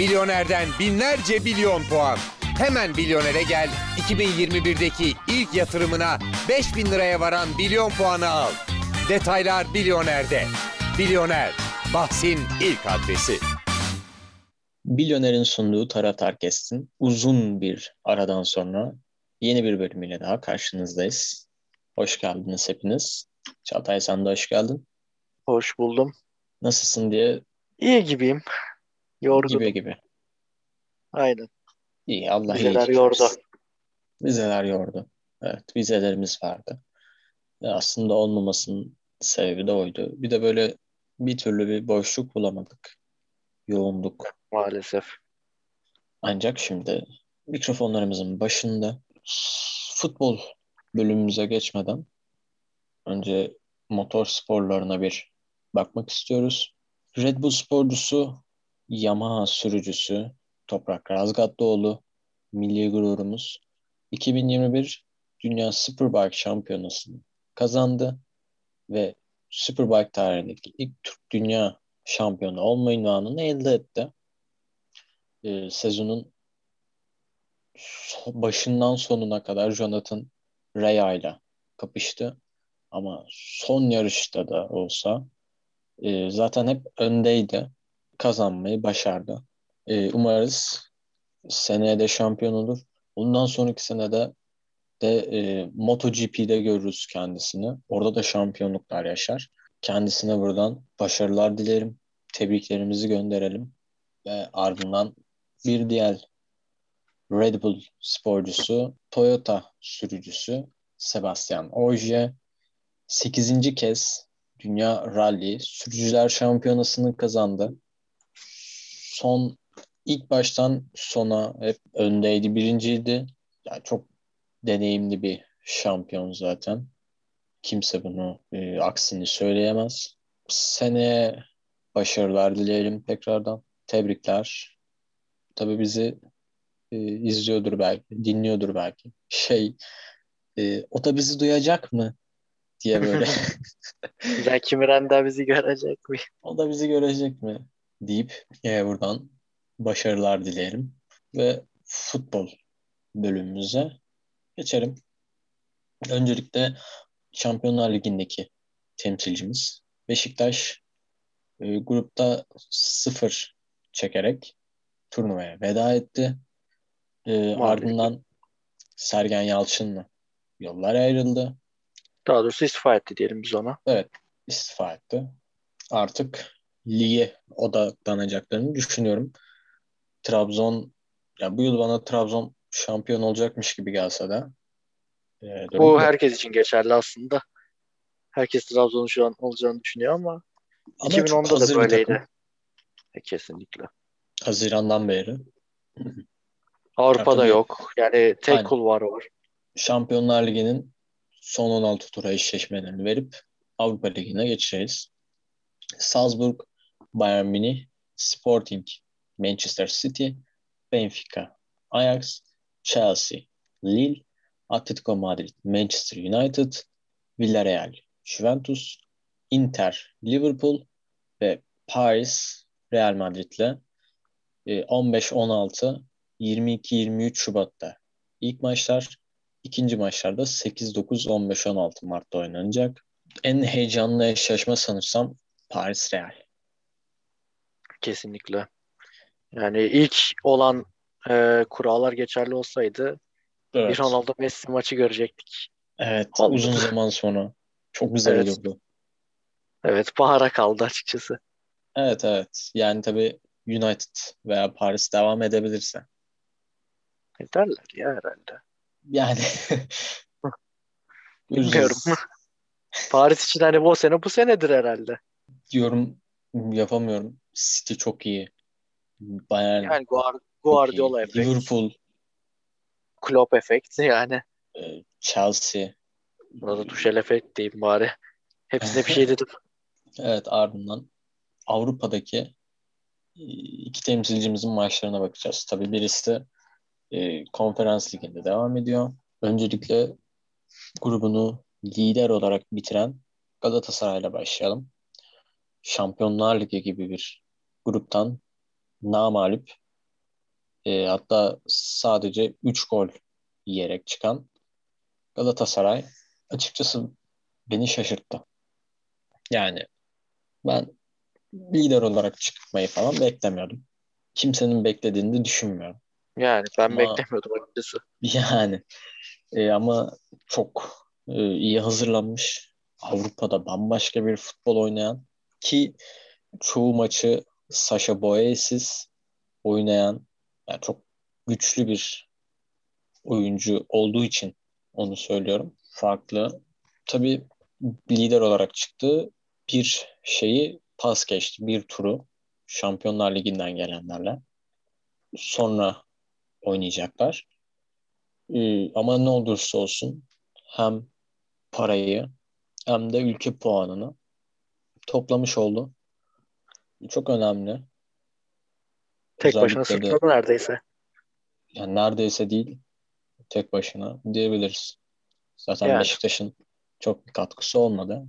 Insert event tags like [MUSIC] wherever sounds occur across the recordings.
Milyonerden binlerce milyon puan. Hemen Milyoner'e gel. 2021'deki ilk yatırımına 5000 liraya varan milyon puanı al. Detaylar Milyoner'de. Milyoner, bahsin ilk adresi. Milyoner'in sunduğu Taraftar Kestin uzun bir aradan sonra yeni bir bölümüyle daha karşınızdayız. Hoş geldiniz hepiniz. Çağatay sen de hoş geldin. Hoş buldum. Nasılsın diye İyi gibiyim. Yorgun. gibi gibi. Aynen. İyi Allah Vizeler iyilik yordu. Vizeler yordu. Evet vizelerimiz vardı. Ve aslında olmamasının sebebi de oydu. Bir de böyle bir türlü bir boşluk bulamadık. Yoğunluk. Maalesef. Ancak şimdi mikrofonlarımızın başında futbol bölümümüze geçmeden önce motor sporlarına bir bakmak istiyoruz. Red Bull sporcusu, Yamaha sürücüsü Toprak Razgatlıoğlu, milli gururumuz 2021 Dünya Superbike Şampiyonası'nı kazandı ve Superbike tarihindeki ilk Türk Dünya Şampiyonu olma ünvanını elde etti. Ee, sezonun başından sonuna kadar Jonathan Rea ile kapıştı. Ama son yarışta da olsa e, zaten hep öndeydi. Kazanmayı başardı. E, umarız seneye de şampiyon olur. Bundan sonraki senede de e, MotoGP'de görürüz kendisini. Orada da şampiyonluklar yaşar. Kendisine buradan başarılar dilerim. Tebriklerimizi gönderelim. Ve ardından bir diğer Red Bull sporcusu, Toyota sürücüsü Sebastian Ogier 8. kez Dünya Rally Sürücüler Şampiyonası'nı kazandı. Son ilk baştan sona hep öndeydi, birinciydi. Yani çok deneyimli bir şampiyon zaten. Kimse bunu e, aksini söyleyemez. Seneye başarılar dileyelim tekrardan. Tebrikler. Tabii bizi e, izliyordur belki, dinliyordur belki. Şey, e, o da bizi duyacak mı diye böyle. Zeki Müren de bizi görecek mi? [LAUGHS] o da bizi görecek mi deyip e, buradan başarılar dileyelim ve futbol bölümümüze geçelim. Öncelikle Şampiyonlar Ligi'ndeki temsilcimiz Beşiktaş e, grupta sıfır çekerek turnuvaya veda etti. E, ardından Sergen Yalçın'la yollar ayrıldı. Daha doğrusu istifa etti diyelim biz ona. istifa etti. Artık lige odaklanacaklarını düşünüyorum. Trabzon ya bu yıl bana Trabzon şampiyon olacakmış gibi gelse de e, Bu herkes için geçerli aslında. Herkes Trabzon'un şu an olacağını düşünüyor ama, Ama çok 2010'da hazır da böyleydi. takım. E, kesinlikle. Haziran'dan beri. Avrupa'da tabii. yok. Yani tek Aynen. kulvarı var. Şampiyonlar Ligi'nin son 16 tura eşleşmelerini verip Avrupa Ligi'ne geçeceğiz. Salzburg, Bayern Münih, Sporting, Manchester City, Benfica, Ajax, Chelsea, Lille, Atletico Madrid, Manchester United, Villarreal, Juventus, Inter, Liverpool ve Paris, Real Madrid'le e, 15-16, 22-23 Şubat'ta ilk maçlar, ikinci maçlarda 8-9-15-16 Mart'ta oynanacak. En heyecanlı eşleşme sanırsam Paris Real. Kesinlikle. Yani ilk olan e, kurallar geçerli olsaydı Evet. bir Ronaldo Messi maçı görecektik. Evet, Olmadı. uzun zaman sonra. Çok güzel Evet. olurdu. Evet, bahara kaldı açıkçası. Evet evet. Yani tabii United veya Paris devam edebilirse. Ederler ya herhalde. Yani [LAUGHS] Bilmiyorum. Paris için hani bu sene bu senedir herhalde. Yorum yapamıyorum. City çok iyi. Bayern Yani Guard Guardiola efekt, Liverpool, Klopp efekti yani. e, Chelsea. Burada Tuchel efekt diyeyim bari. Hepsine bir şey [LAUGHS] dedim. Evet ardından Avrupa'daki e, iki temsilcimizin maçlarına bakacağız. Tabii birisi e, konferans liginde devam ediyor. Öncelikle grubunu lider olarak bitiren Galatasaray'la başlayalım. Şampiyonlar Ligi gibi bir gruptan namağlup E, hatta sadece 3 gol yiyerek çıkan Galatasaray açıkçası beni şaşırttı. Yani ben lider olarak çıkmayı falan beklemiyordum. Kimsenin beklediğini de düşünmüyorum. Yani ben Ama- beklemiyordum açıkçası. [LAUGHS] Yani e, ama çok e, iyi hazırlanmış. Avrupa'da bambaşka bir futbol oynayan ki çoğu maçı Sasha Boye'siz oynayan yani çok güçlü bir oyuncu olduğu için onu söylüyorum. Farklı. Tabii lider olarak çıktı. Bir şeyi pas geçti. Bir turu Şampiyonlar Ligi'nden gelenlerle. Sonra oynayacaklar. Ee, ama ne olursa olsun hem parayı hem de ülke puanını toplamış oldu. Çok önemli. Tek başına Özellikle de- sırtladı neredeyse. yani neredeyse değil tek başına diyebiliriz. Zaten Yani. Beşiktaş'ın çok bir katkısı olmadı.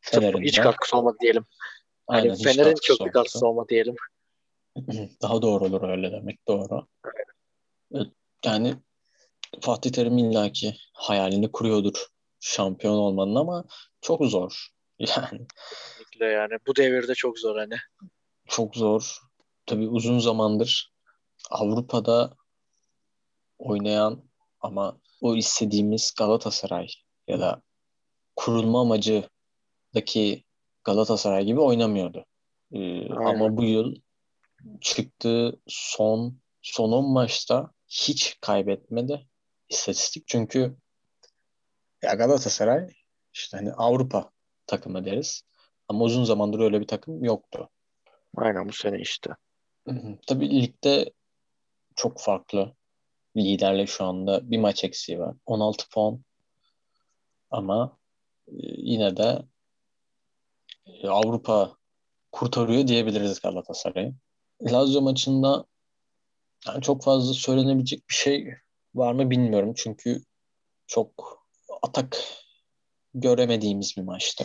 Fener'in hiç katkısı olmadı diyelim. Aynen, Yani Fener'in çok bir katkısı olmadı. olmadı diyelim. [CLEARS THROAT] Daha doğru olur öyle demek doğru. Evet, Yani Fatih Terim illaki hayalini kuruyordur şampiyon olmanın ama çok zor. Yani Kesinlikle yani. Bu devirde çok zor hani. çok zor. Tabii uzun zamandır Avrupa'da oynayan ama o istediğimiz Galatasaray ya da kurulma amacıdaki Galatasaray gibi oynamıyordu. Ee, Aynen. ama bu yıl çıktığı son son 10 maçta hiç kaybetmedi istatistik. Çünkü ya Galatasaray işte hani Avrupa takımı deriz. Ama uzun zamandır öyle bir takım yoktu. Aynen bu sene işte. Tabii ligde çok farklı. Liderle şu anda bir maç eksiği var. 16 puan. Ama e, yine de e, Avrupa kurtarıyor diyebiliriz Galatasaray'ı. Lazio maçında yani çok fazla söylenebilecek bir şey var mı bilmiyorum. Çünkü çok atak göremediğimiz bir maçtı.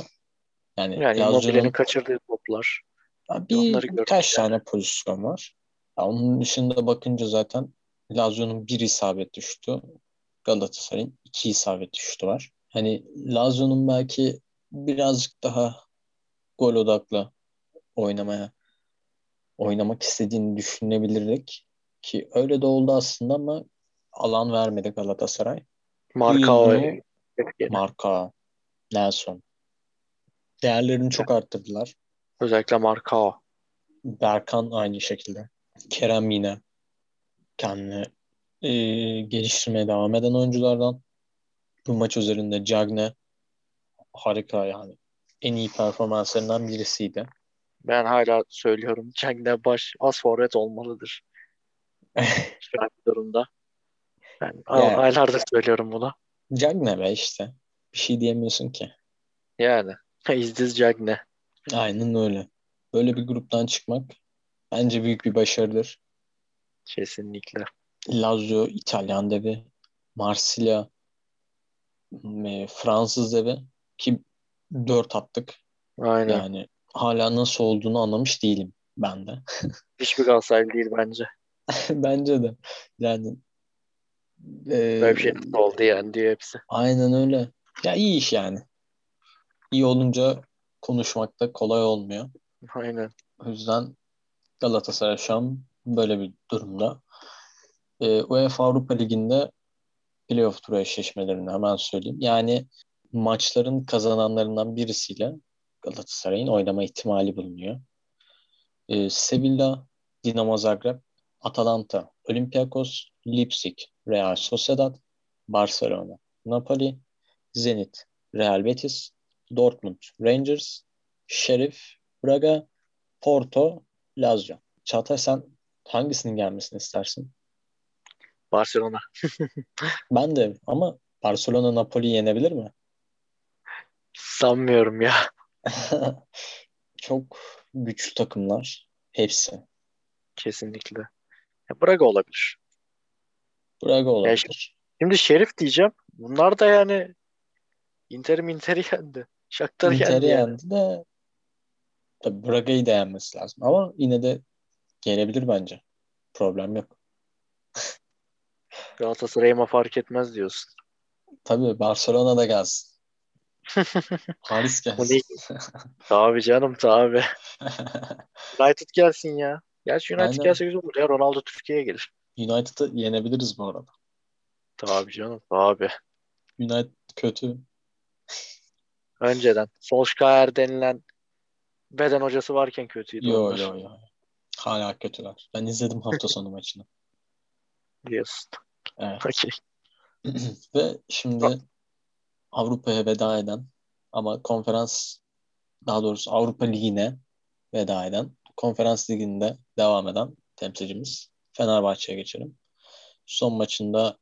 Yani, Yani Immobile'nin kaçırdığı toplar. Bir gördük kaç yani. tane pozisyon var. Ya onun dışında bakınca zaten Lazio'nun bir isabet düştü. Galatasaray'ın iki isabet düştü var. Hani Lazio'nun belki birazcık daha gol odaklı oynamaya oynamak istediğini düşünebilirdik ki öyle de oldu aslında ama alan vermedi Galatasaray. Marka. Marka, Nelson değerlerini çok arttırdılar. Özellikle Marka. Berkan aynı şekilde. Kerem yine kendini e, geliştirmeye devam eden oyunculardan. Bu maç üzerinde Cagne harika yani. En iyi performanslarından birisiydi. Ben hala söylüyorum. Cagne baş az forvet olmalıdır. [LAUGHS] Şu an durumda. Ben Yani. aylardır söylüyorum bunu. Cagne be işte. Bir şey diyemiyorsun ki. Yani. [LAUGHS] Is this Cagne? Aynen öyle. Böyle bir gruptan çıkmak bence büyük bir başarıdır. Kesinlikle. Lazio İtalyan devi, Marsilya e, Fransız devi ki dört attık. Aynen. Yani hala nasıl olduğunu anlamış değilim ben de. [LAUGHS] Hiçbir Galatasaraylı değil bence. [LAUGHS] Bence de. Yani e, Böyle bir şey oldu yani diyor hepsi. aynen öyle. Ya iyi iş yani. İyi olunca konuşmak da kolay olmuyor. Aynen. O yüzden Galatasaray şu an böyle bir durumda. E, UEFA Avrupa Ligi'nde playoff turu eşleşmelerini hemen söyleyeyim. Yani maçların kazananlarından birisiyle Galatasaray'ın oynama ihtimali bulunuyor. E, Sevilla, Dinamo Zagreb, Atalanta, Olympiakos, Leipzig, Real Sociedad, Barcelona, Napoli, Zenit, Real Betis, Dortmund, Rangers, Sheriff, Braga, Porto, Lazio. Çağatay sen hangisinin gelmesini istersin? Barcelona. [LAUGHS] Ben de ama Barcelona Napoli yenebilir mi? Sanmıyorum ya. [LAUGHS] Çok güçlü takımlar. Hepsi. Kesinlikle. Ya Braga olabilir. Braga olabilir. Şimdi Şerif diyeceğim. Bunlar da yani Inter'im Inter'i yendi. Shakhtar Inter'i yendi de tabii Braga'yı da yenmesi lazım. Ama yine de gelebilir bence. Problem yok. Galatasaray'ıma fark etmez diyorsun. Tabii Barcelona da gelsin. [LAUGHS] Paris gelsin. Tabii canım tabii. [LAUGHS] United gelsin ya. Gerçi United Aynen. gelse güzel olur ya. Ronaldo Türkiye'ye gelir. United'ı yenebiliriz bu arada. Tabii canım tabii. United kötü. Önceden. Solskjaer denilen beden hocası varken kötüydü Yo onlar yo yo. Hala kötüler. Ben izledim hafta sonu maçını. diyorsun. Evet. Okey. [CLEARS THROAT] Ve şimdi Avrupa'ya veda eden ama konferans daha doğrusu Avrupa Ligi'ne veda eden konferans liginde devam eden temsilcimiz Fenerbahçe'ye geçelim. Son maçında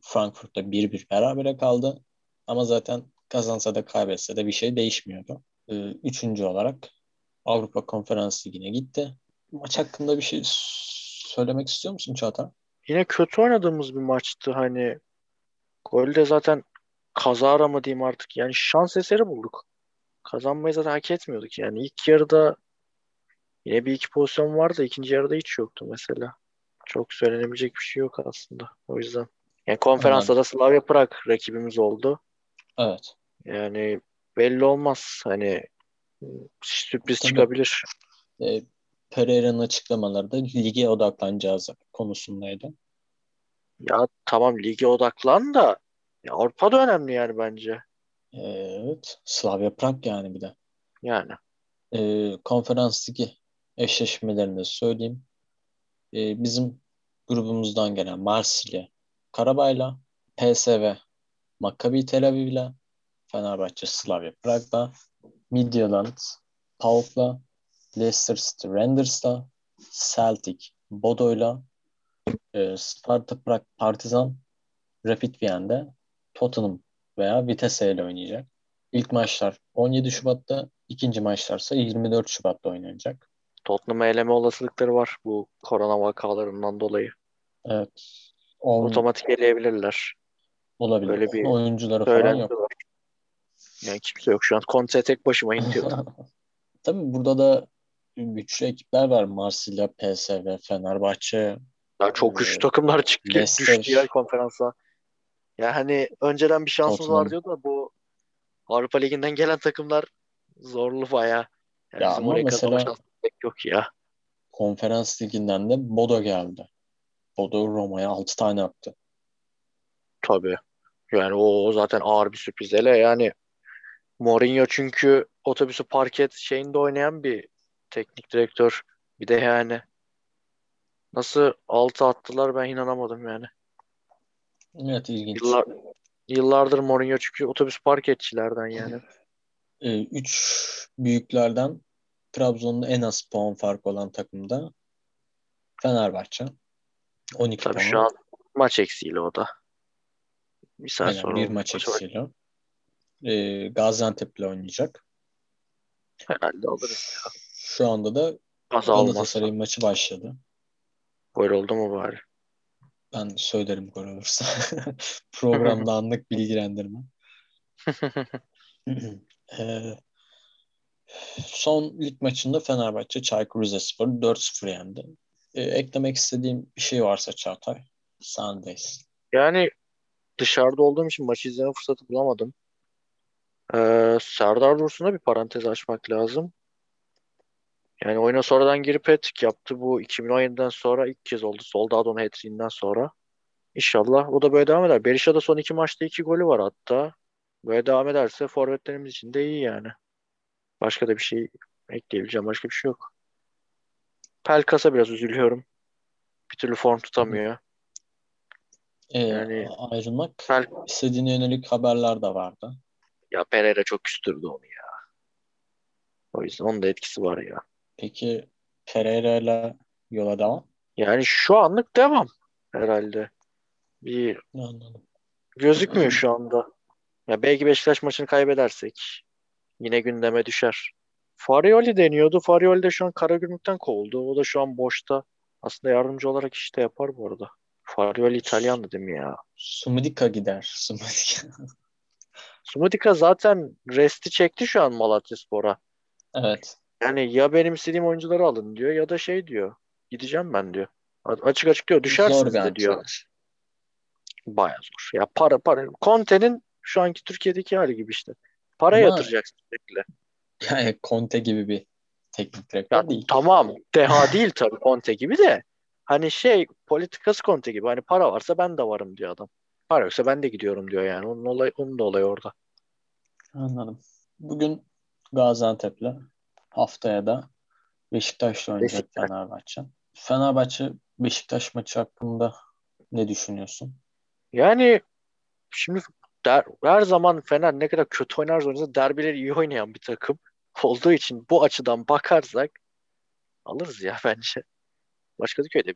Frankfurt'ta 1-1 berabere kaldı. Ama zaten kazansa da kaybetse de bir şey değişmiyordu. Ee, Üçüncü olarak Avrupa Konferans Ligi'ne gitti. Maç hakkında bir şey söylemek istiyor musun Çağatay? Yine kötü oynadığımız bir maçtı hani. Golü de zaten kazara mı diyeyim artık. Yani şans eseri bulduk. Kazanmayı zaten hak etmiyorduk yani. İlk yarıda yine bir iki pozisyon vardı. ikinci yarıda hiç yoktu mesela. Çok söylenebilecek bir şey yok aslında. O yüzden. Yani konferansta da Slavia Prag rakibimiz oldu. Evet. Yani belli olmaz. Hani sürpriz Tabii. çıkabilir. E, Pereira'nın açıklamaları da lige odaklanacağız konusundaydı. Ya tamam lige odaklan da ya Avrupa da önemli yani bence. Evet. Slavia Prag yani bir de. Yani. E, konferans ligi eşleşmelerini söyleyeyim. E, bizim grubumuzdan gelen Marsilya, Karabay'la, PSV, Maccabi Tel Aviv'le, Fenerbahçe, Slavia Prag'la, Midtjylland, PAOK'la, Leicester City Rangers'la, Celtic, Bodo'yla, e, Sparta Prag Partizan, Rapid Vien'de, Tottenham veya Vitesse ile oynayacak. İlk maçlar 17 Şubat'ta, ikinci maçlarsa 24 Şubat'ta oynanacak. Tottenham'ı eleme olasılıkları var bu korona vakalarından dolayı. Evet. 10 Otomatik eleyebilirler. Olabilir. öyle bir Oyuncuları falan yok. var. Yani kimse yok şu an. Conte tek başıma iniyor. [LAUGHS] Tabii burada da güçlü ekipler var. Marsilya, PSV, Fenerbahçe. Ya çok güçlü Ee, takımlar çıktı, Leicester. düştü ya konferansa. Ya hani önceden bir şansımız Tottenham. var diyordu da bu Avrupa Ligi'nden gelen takımlar zorlu bayağı. Yani Ya ama mesela- yok ya. Konferans liginden de Bodo geldi. Bodo Roma'ya 6 tane attı. Tabii. Yani o, zaten ağır bir sürpriz. Hele yani Mourinho çünkü otobüsü parket şeyinde oynayan bir teknik direktör. Bir de yani nasıl altı attılar ben inanamadım yani. Evet ilginç. Yıllar, yıllardır Mourinho çünkü otobüs parketçilerden yani. Ee, üç büyüklerden Trabzon'da en az puan farkı olan takım da Fenerbahçe. 12 Tabii puan. şu an maç eksiğiyle o da. Bir saat Aynen, sonra bir maç eksiğiyle. Ee, Gaziantep'le oynayacak. Herhalde alırız ya. Şu anda da. Galatasaray'ın maçı başladı. Gol oldu mu bari? Ben söylerim gol olursa. [LAUGHS] Programda [LAUGHS] anlık bilgilendirme. [LAUGHS] Ee, son lig maçında Fenerbahçe Çaykur Rizespor'u 4-0 yendi. Ee, eklemek istediğim bir şey varsa Çağatay, sendeyiz. Yani dışarıda olduğum için maçı izleme fırsatı bulamadım. Ee, Serdar Dursun'a bir parantez açmak lazım. Yani oyuna sonradan girip hat-trick yaptı. Bu 2017'den sonra ilk kez oldu. Soldadon hat-trick'inden sonra. İnşallah o da böyle devam eder. Berisha'da son iki maçta iki golü var hatta. Böyle devam ederse forvetlerimiz için de iyi yani. Başka da bir şey ekleyebileceğim. Başka bir şey yok. Pelkas'a biraz üzülüyorum. Bir türlü form tutamıyor. Ee, Yani- ayrılmak Pel- istediğine yönelik haberler de vardı. Ya Pereira çok küstürdü onu ya. O yüzden onun da etkisi var ya. Peki Pereira ile yola devam? Yani şu anlık devam herhalde. Bir Anladım. gözükmüyor şu anda. Ya belki Beşiktaş maçını kaybedersek yine gündeme düşer. Farioli deniyordu. Farioli de şu an Karagümrük'ten kovuldu. O da şu an boşta. Aslında yardımcı olarak işte yapar bu arada. Farioli İtalyandı değil mi ya? Sumudika gider. Sumudika. [LAUGHS] Sumudika zaten resti çekti şu an Malatyaspor'a. Evet. Yani ya benim istediğim oyuncuları alın diyor ya da şey diyor. Gideceğim ben diyor. Açık açık diyor. Düşersiniz de diyor. Baya zor. Ya para para. Conte'nin şu anki Türkiye'deki hali gibi işte. Para Ama- yatıracaksın sürekli. [LAUGHS] Yani Conte gibi bir teknik direktör Ya değil. tamam. Deha değil tabii Conte gibi de. Hani şey politikası Conte gibi. Hani para varsa ben de varım diyor adam. Para yoksa ben de gidiyorum diyor yani. Onun olay onun da olayı orada. Anladım. Bugün Gaziantep'le haftaya da Beşiktaş'la oynayacak Beşiktaş. Fenerbahçe. Fenerbahçe Beşiktaş maçı hakkında ne düşünüyorsun? Yani şimdi der, her zaman Fener ne kadar kötü oynarsa oynarsa derbileri iyi oynayan bir takım olduğu için bu açıdan bakarsak alırız ya [LAUGHS] bence. Başka bir de.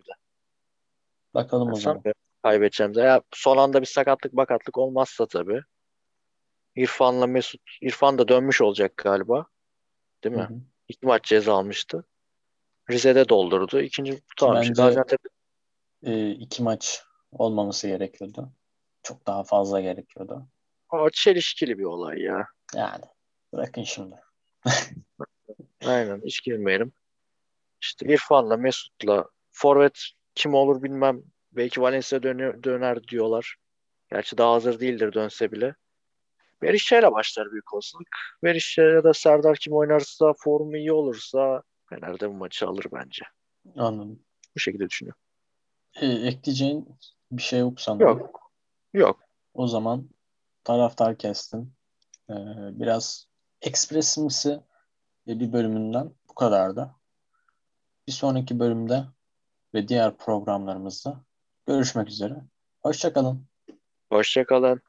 Bakalım Ben o zaman. kaybedeceğimize. Ya son anda bir sakatlık bakatlık olmazsa tabii. İrfan'la Mesut. İrfan da dönmüş olacak galiba. Değil mi? Hı hı. İki maç ceza almıştı. Rize'de doldurdu. İkinci tutarmış. Bence- Gaziantep Ee, iki maç olmaması gerekiyordu. Çok daha fazla gerekiyordu. o çelişkili bir olay ya. Yani bırakın şimdi. [LAUGHS] Aynen hiç girmeyelim. İşte İrfan'la Mesut'la forvet kim olur bilmem. Belki Valencia dönüyor, döner diyorlar. Gerçi daha hazır değildir dönse bile. Berişe'yle başlar büyük olasılık. Berişe ya da Serdar kim oynarsa, formu iyi olursa Fener de bu maçı alır bence. Anladım. Bu şekilde düşünüyorum. Ee, ekleyeceğin bir şey yok sanırım. Yok. Yok. O zaman taraftar kestim. Ee, biraz ekspresimsi bir bölümünden bu kadardı. Bir sonraki bölümde ve diğer programlarımızda görüşmek üzere. Hoşçakalın. Hoşça kalın.